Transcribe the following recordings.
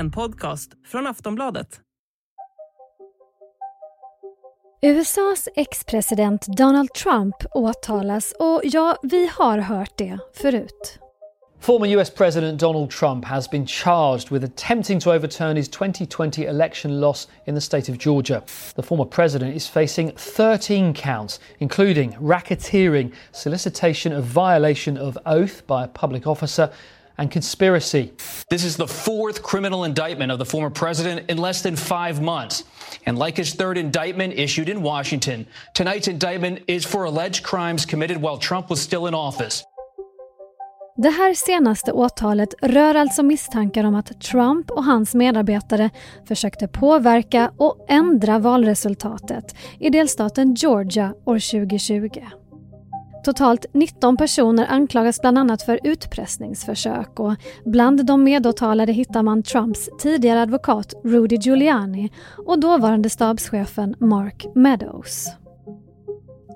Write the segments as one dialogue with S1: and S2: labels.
S1: En podcast från Aftonbladet.
S2: USAs ex-president Donald Trump åtalas och ja, vi har hört det förut.
S3: Former US President Donald Trump has been charged with attempting to overturn his 2020 election loss in the state of Georgia. The former president is facing 13 counts, including racketeering, solicitation of violation of oath by a public officer, and conspiracy.
S4: This is the fourth criminal indictment of the former president in less than five months. And like his third indictment issued in Washington, tonight's indictment is for alleged crimes committed while Trump was still in office.
S2: Det här senaste åtalet rör alltså misstankar om att Trump och hans medarbetare försökte påverka och ändra valresultatet i delstaten Georgia år 2020. Totalt 19 personer anklagas bland annat för utpressningsförsök och bland de medåtalade hittar man Trumps tidigare advokat Rudy Giuliani och dåvarande stabschefen Mark Meadows.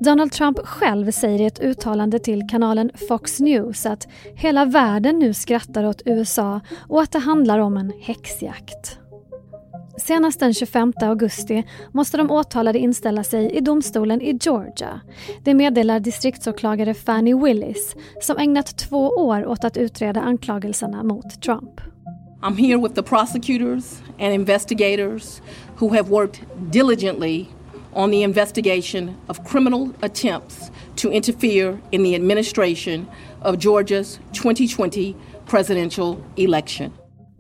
S2: Donald Trump själv säger i ett uttalande till kanalen Fox News att hela världen nu skrattar åt USA och att det handlar om en häxjakt. Senast den 25 augusti måste de åtalade inställa sig i domstolen i Georgia. Det meddelar distriktsåklagare Fanny Willis som ägnat två år åt att utreda anklagelserna mot Trump.
S5: I'm here with the prosecutors and investigators who have worked diligently on the investigation of criminal attempts to interfere in the administration of Georgia's 2020 presidential election.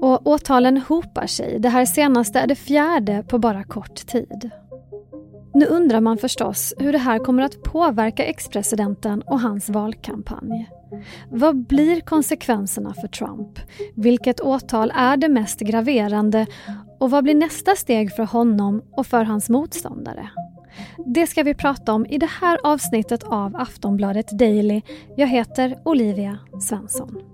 S2: Och åtalen hopar sig. Det här senaste är det fjärde på bara kort tid. Nu undrar man förstås hur det här kommer att påverka ex-presidenten och hans valkampanj. Vad blir konsekvenserna för Trump? Vilket åtal är det mest graverande? Och vad blir nästa steg för honom och för hans motståndare? Det ska vi prata om i det här avsnittet av Aftonbladet Daily. Jag heter Olivia Svensson.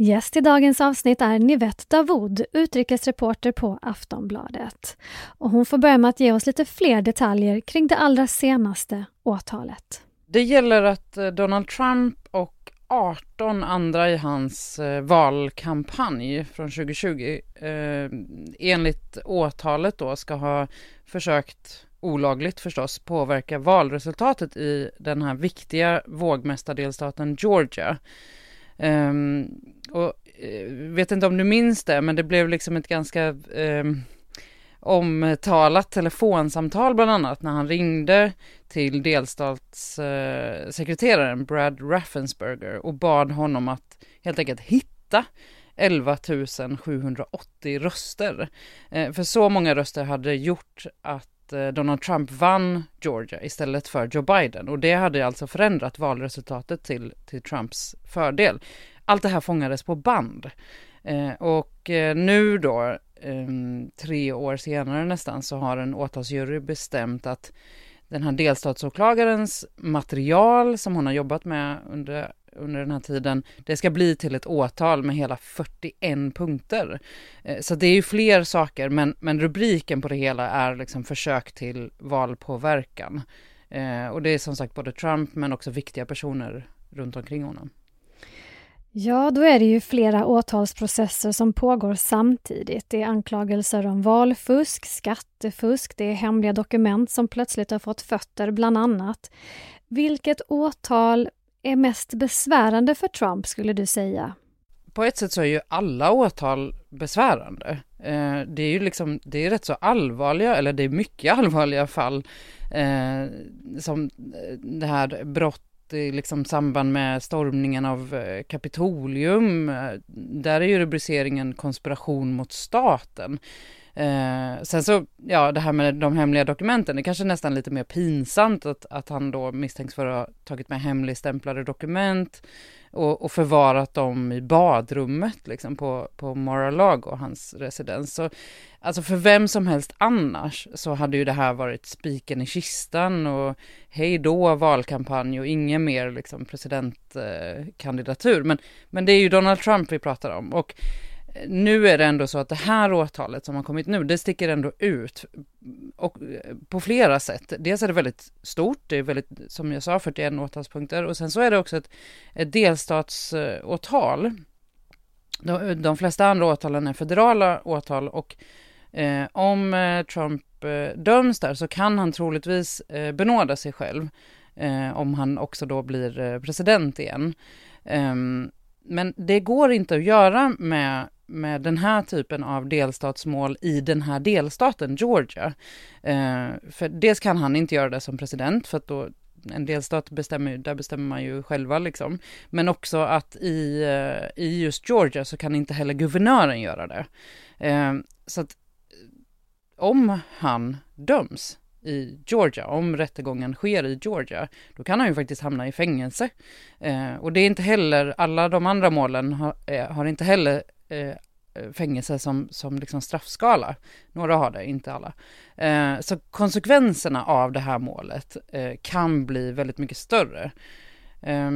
S2: Gäst i dagens avsnitt är Nivette Davoud, utrikesreporter på Aftonbladet. Och hon får börja med att ge oss lite fler detaljer kring det allra senaste åtalet.
S6: Det gäller att eh, Donald Trump och 18 andra i hans eh, valkampanj från 2020 eh, enligt åtalet då ska ha försökt olagligt förstås påverka valresultatet i den här viktiga vågmästardelstaten Georgia. Um, och uh, vet inte om du minns det, men det blev liksom ett ganska um, omtalat telefonsamtal bland annat när han ringde till delstatssekreteraren uh, Brad Raffensperger och bad honom att helt enkelt hitta 11 780 röster. Uh, för så många röster hade gjort att Eh, Donald Trump vann Georgia istället för Joe Biden och det hade alltså förändrat valresultatet till, till Trumps fördel. Allt det här fångades på band eh, och eh, nu då, eh, tre år senare nästan, så har en åtalsjury bestämt att den här delstatsåklagarens material som hon har jobbat med under under den här tiden, det ska bli till ett åtal med hela 41 punkter. Eh, så det är ju fler saker, men, men rubriken på det hela är liksom försök till valpåverkan. Eh, och det är som sagt både Trump men också viktiga personer runt omkring honom.
S2: Ja, då är det ju flera åtalsprocesser som pågår samtidigt. Det är anklagelser om valfusk, skattefusk, det är hemliga dokument som plötsligt har fått fötter, bland annat. Vilket åtal är mest besvärande för Trump skulle du säga?
S6: På ett sätt så är ju alla åtal besvärande. Eh, det är ju liksom, det är rätt så allvarliga, eller det är mycket allvarliga fall. Eh, som eh, det här brott i liksom samband med stormningen av eh, Kapitolium. Eh, där är ju rubriceringen konspiration mot staten. Eh, sen så, ja det här med de hemliga dokumenten, det är kanske nästan lite mer pinsamt att, att han då misstänks för att ha tagit med hemligstämplade dokument och, och förvarat dem i badrummet liksom på, på Mar-a-Lago, hans residens. Så, alltså för vem som helst annars så hade ju det här varit spiken i kistan och hej då valkampanj och ingen mer liksom presidentkandidatur. Eh, men, men det är ju Donald Trump vi pratar om och nu är det ändå så att det här åtalet som har kommit nu, det sticker ändå ut och eh, på flera sätt. Dels är det väldigt stort, det är väldigt, som jag sa, 41 åtalspunkter och sen så är det också ett, ett delstatsåtal de, de flesta andra åtalen är federala åtal och eh, om eh, Trump eh, döms där så kan han troligtvis eh, benåda sig själv eh, om han också då blir eh, president igen. Ehm, men det går inte att göra med med den här typen av delstatsmål i den här delstaten, Georgia. Eh, för dels kan han inte göra det som president, för att då en delstat bestämmer, där bestämmer man ju själva liksom. Men också att i, eh, i just Georgia så kan inte heller guvernören göra det. Eh, så att eh, om han döms i Georgia, om rättegången sker i Georgia, då kan han ju faktiskt hamna i fängelse. Eh, och det är inte heller, alla de andra målen har, eh, har inte heller Eh, eh, fängelse som, som liksom straffskala. Några har det, inte alla. Eh, så konsekvenserna av det här målet eh, kan bli väldigt mycket större. Eh,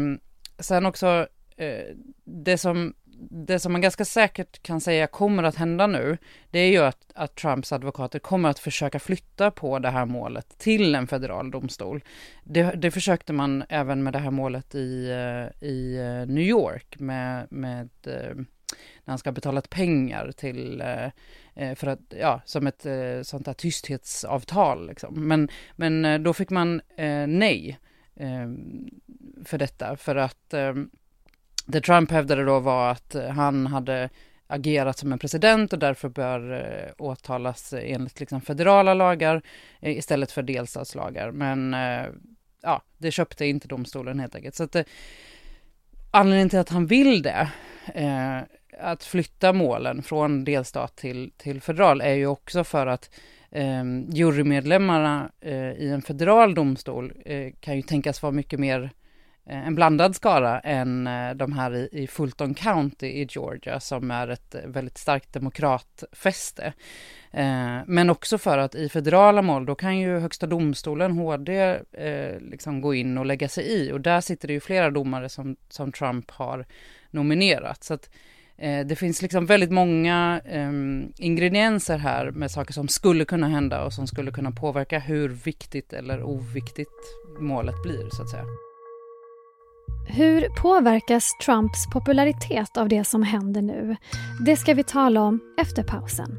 S6: sen också, eh, det, som, det som man ganska säkert kan säga kommer att hända nu, det är ju att, att Trumps advokater kommer att försöka flytta på det här målet till en federal domstol. Det, det försökte man även med det här målet i, eh, i eh, New York med, med när han ska ha betalat pengar till, eh, eh, för att, ja, som ett eh, sånt där tysthetsavtal liksom. Men, men eh, då fick man eh, nej för detta, för att det Trump hävdade då var att han hade agerat som en president och därför bör eh, åtalas enligt liksom, federala lagar eh, istället för delstatslagar. Men eh, ja, det köpte inte domstolen helt enkelt. Så att, eh, anledningen till att han vill det att flytta målen från delstat till, till federal är ju också för att eh, jurymedlemmarna eh, i en federal domstol eh, kan ju tänkas vara mycket mer eh, en blandad skara än eh, de här i, i, Fulton County i Georgia som är ett väldigt starkt demokratfäste. Eh, men också för att i federala mål då kan ju högsta domstolen, HD, eh, liksom gå in och lägga sig i och där sitter det ju flera domare som, som Trump har nominerat. Så att Eh, det finns liksom väldigt många um, ingredienser här med saker som skulle kunna hända och som skulle kunna påverka hur viktigt eller oviktigt målet blir, så att säga.
S2: Hur påverkas Trumps popularitet av det som händer nu? Det ska vi tala om efter pausen.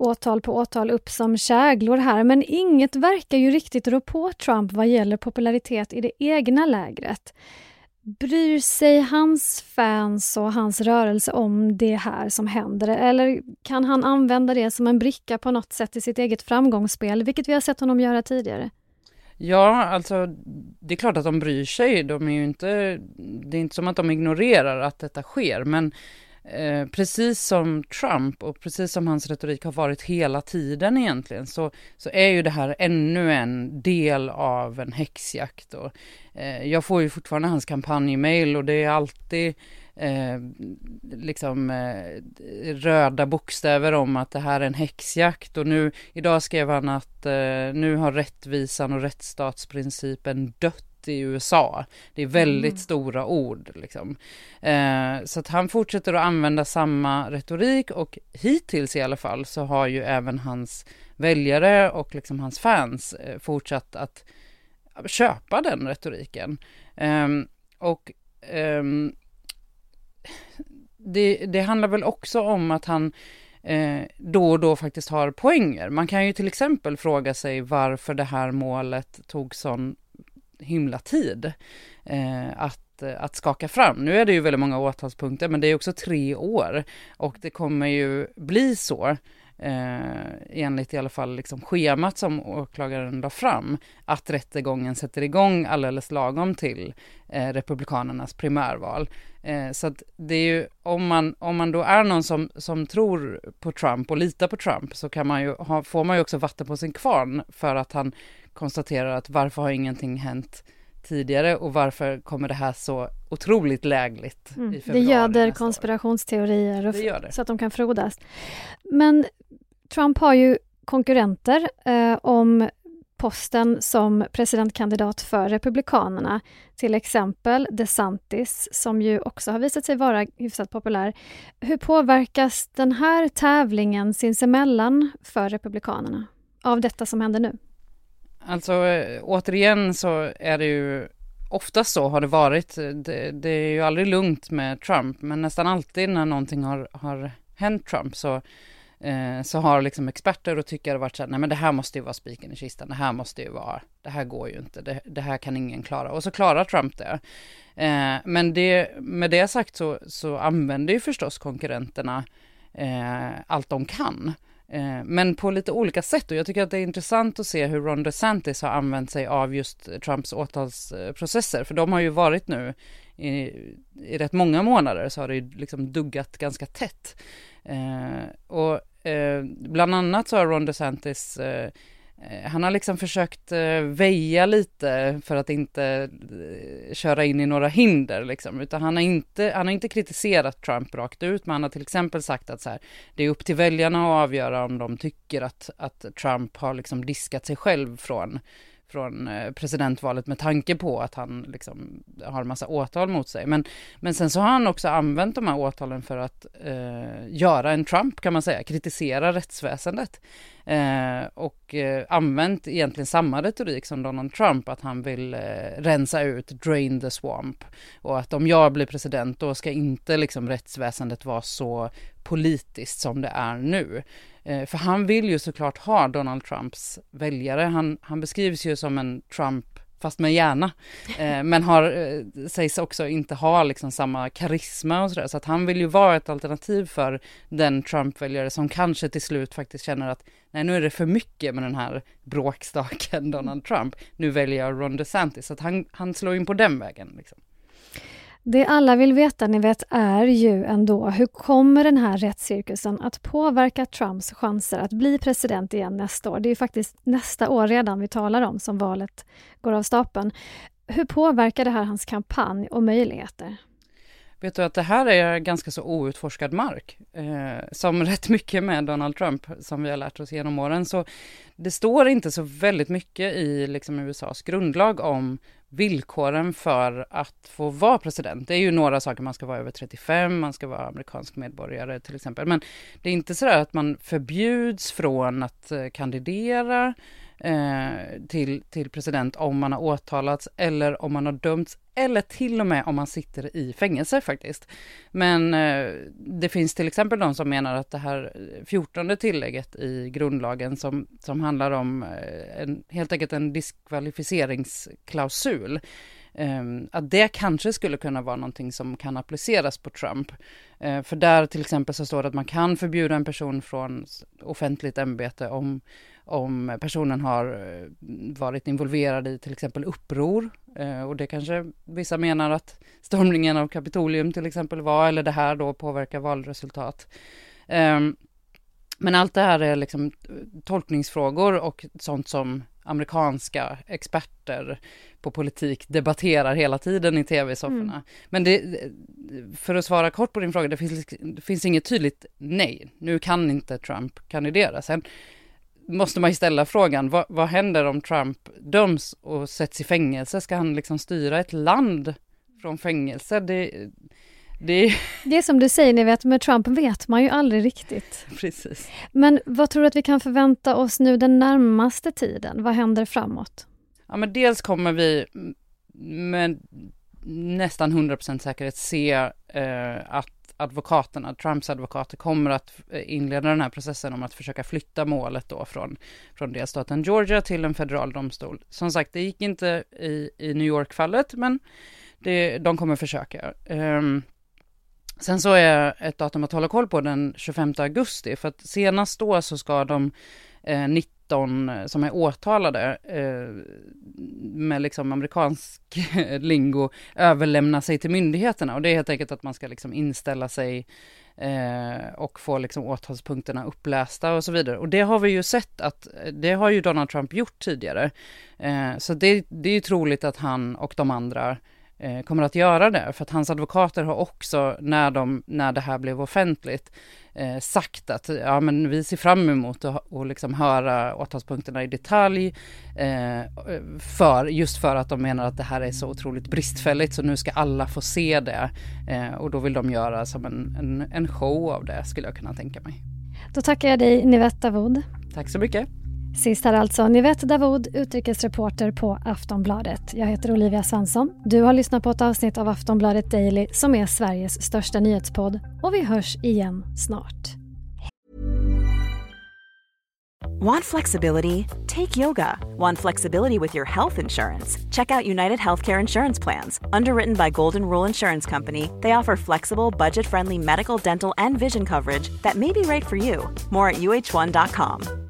S2: åtal på åtal upp som käglor här, men inget verkar ju riktigt rå på Trump vad gäller popularitet i det egna lägret. Bryr sig hans fans och hans rörelse om det här som händer eller kan han använda det som en bricka på något sätt i sitt eget framgångsspel, vilket vi har sett honom göra tidigare?
S6: Ja, alltså det är klart att de bryr sig. De är ju inte, det är inte som att de ignorerar att detta sker, men Eh, precis som Trump och precis som hans retorik har varit hela tiden egentligen så, så är ju det här ännu en del av en häxjakt. Och, eh, jag får ju fortfarande hans kampanjmail och det är alltid eh, liksom eh, röda bokstäver om att det här är en häxjakt och nu idag skrev han att eh, nu har rättvisan och rättsstatsprincipen dött i USA. Det är väldigt mm. stora ord. Liksom. Eh, så att han fortsätter att använda samma retorik och hittills i alla fall så har ju även hans väljare och liksom hans fans eh, fortsatt att köpa den retoriken. Eh, och ehm, det, det handlar väl också om att han eh, då och då faktiskt har poänger. Man kan ju till exempel fråga sig varför det här målet tog sån himla tid eh, att, att skaka fram. Nu är det ju väldigt många åtalspunkter, men det är också tre år och det kommer ju bli så eh, enligt i alla fall liksom schemat som åklagaren la fram, att rättegången sätter igång alldeles lagom till eh, Republikanernas primärval. Eh, så att det är ju, om man, om man då är någon som, som tror på Trump och litar på Trump så kan man ju ha, får man ju också vatten på sin kvarn för att han konstaterar att varför har ingenting hänt tidigare och varför kommer det här så otroligt lägligt
S2: mm.
S6: i
S2: februari Det göder konspirationsteorier och, det gör det. så att de kan frodas. Men Trump har ju konkurrenter eh, om posten som presidentkandidat för Republikanerna. Till exempel DeSantis, som ju också har visat sig vara hyfsat populär. Hur påverkas den här tävlingen sinsemellan för Republikanerna av detta som händer nu?
S6: Alltså eh, återigen så är det ju oftast så har det varit. Eh, det, det, är ju aldrig lugnt med Trump, men nästan alltid när någonting har, har hänt Trump så eh, så har liksom experter och tyckare varit så här, nej men det här måste ju vara spiken i kistan, det här måste ju vara, det här går ju inte, det, det här kan ingen klara. Och så klarar Trump det. Eh, men det, med det sagt så, så använder ju förstås konkurrenterna eh, allt de kan. Eh, men på lite olika sätt och jag tycker att det är intressant att se hur Ron DeSantis har använt sig av just Trumps åtalsprocesser, för de har ju varit nu i, i rätt många månader så har det ju liksom duggat ganska tätt. Eh, och Eh, bland annat så har Ron DeSantis eh, eh, han har liksom försökt eh, väja lite för att inte eh, köra in i några hinder liksom, utan han har inte, han har inte kritiserat Trump rakt ut, men han har till exempel sagt att så här, det är upp till väljarna att avgöra om de tycker att, att Trump har liksom diskat sig själv från från eh, presidentvalet med tanke på att han liksom har en massa åtal mot sig. Men, men sen så har han också använt de här åtalen för att eh, göra en Trump kan man säga, kritisera rättsväsendet. Eh, och eh, använt egentligen samma retorik som Donald Trump, att han vill eh, rensa ut, drain the swamp. Och att om jag blir president då ska inte liksom rättsväsendet vara så politiskt som det är nu. Eh, för han vill ju såklart ha Donald Trumps väljare. Han, han beskrivs ju som en Trump fast med hjärna. Eh, men har, eh, sägs också inte ha liksom samma karisma och sådär. Så att han vill ju vara ett alternativ för den Trump-väljare som kanske till slut faktiskt känner att nej nu är det för mycket med den här bråkstaken Donald Trump. Nu väljer jag Ron DeSantis. Så att han, han slår in på den vägen. Liksom.
S2: Det alla vill veta, ni vet, är ju ändå hur kommer den här rättscirkusen att påverka Trumps chanser att bli president igen nästa år? Det är ju faktiskt nästa år redan vi talar om som valet går av stapeln. Hur påverkar det här hans kampanj och möjligheter?
S6: Vet du att det här är ganska så outforskad mark, eh, som rätt mycket med Donald Trump, som vi har lärt oss genom åren. Så det står inte så väldigt mycket i liksom, USAs grundlag om villkoren för att få vara president. Det är ju några saker, man ska vara över 35, man ska vara amerikansk medborgare till exempel. Men det är inte så att man förbjuds från att eh, kandidera eh, till, till president om man har åtalats eller om man har dömts eller till och med om man sitter i fängelse faktiskt. Men eh, det finns till exempel de som menar att det här fjortonde tillägget i grundlagen som, som handlar om eh, en, helt enkelt en diskvalificeringsklausul Um, att det kanske skulle kunna vara någonting som kan appliceras på Trump. Uh, för där till exempel så står det att man kan förbjuda en person från offentligt ämbete om, om personen har eh, varit involverad i till exempel uppror. Uh, och det kanske vissa menar att stormningen av Kapitolium till exempel var, eller det här då påverkar valresultat. Um, men allt det här är liksom eh, tolkningsfrågor och sånt som amerikanska experter på politik debatterar hela tiden i tv-sofforna. Mm. Men det, för att svara kort på din fråga, det finns, det finns inget tydligt nej. Nu kan inte Trump kandidera. Sen måste man ju ställa frågan, vad, vad händer om Trump döms och sätts i fängelse? Ska han liksom styra ett land från fängelse? Det, det...
S2: det är som du säger, ni vet, med Trump vet man ju aldrig riktigt.
S6: Precis.
S2: Men vad tror du att vi kan förvänta oss nu den närmaste tiden? Vad händer framåt?
S6: Ja, men dels kommer vi med nästan 100% säkerhet se eh, att advokaterna, Trumps advokater, kommer att inleda den här processen om att försöka flytta målet då från, från delstaten Georgia till en federal domstol. Som sagt, det gick inte i, i New York-fallet, men det, de kommer försöka. Um, Sen så är ett datum att hålla koll på den 25 augusti, för att senast då så ska de eh, 19 eh, som är åtalade eh, med liksom amerikansk eh, lingo överlämna sig till myndigheterna och det är helt enkelt att man ska liksom inställa sig eh, och få liksom åtalspunkterna upplästa och så vidare. Och det har vi ju sett att eh, det har ju Donald Trump gjort tidigare. Eh, så det, det är ju troligt att han och de andra eh, kommer att göra det, för att hans advokater har också, när, de, när det här blev offentligt, eh, sagt att ja, men vi ser fram emot att och liksom höra åtalspunkterna i detalj, eh, för, just för att de menar att det här är så otroligt bristfälligt, så nu ska alla få se det. Eh, och då vill de göra som en, en, en show av det, skulle jag kunna tänka mig.
S2: Då tackar jag dig, Nivette Wood.
S6: Tack så mycket.
S2: Sist här alltså Nivette Davoud, utrikesreporter på Aftonbladet. Jag heter Olivia Svensson. Du har lyssnat på ett avsnitt av Aftonbladet Daily som är Sveriges största nyhetspodd. Och vi hörs igen snart.
S7: Want flexibility? Take yoga. Want flexibility with your health insurance? Check out United Healthcare Insurance Plans. Underwritten by Golden Rule Insurance Company, they offer flexible, budget friendly medical, dental, and vision coverage that may be right for you. More at uh1.com.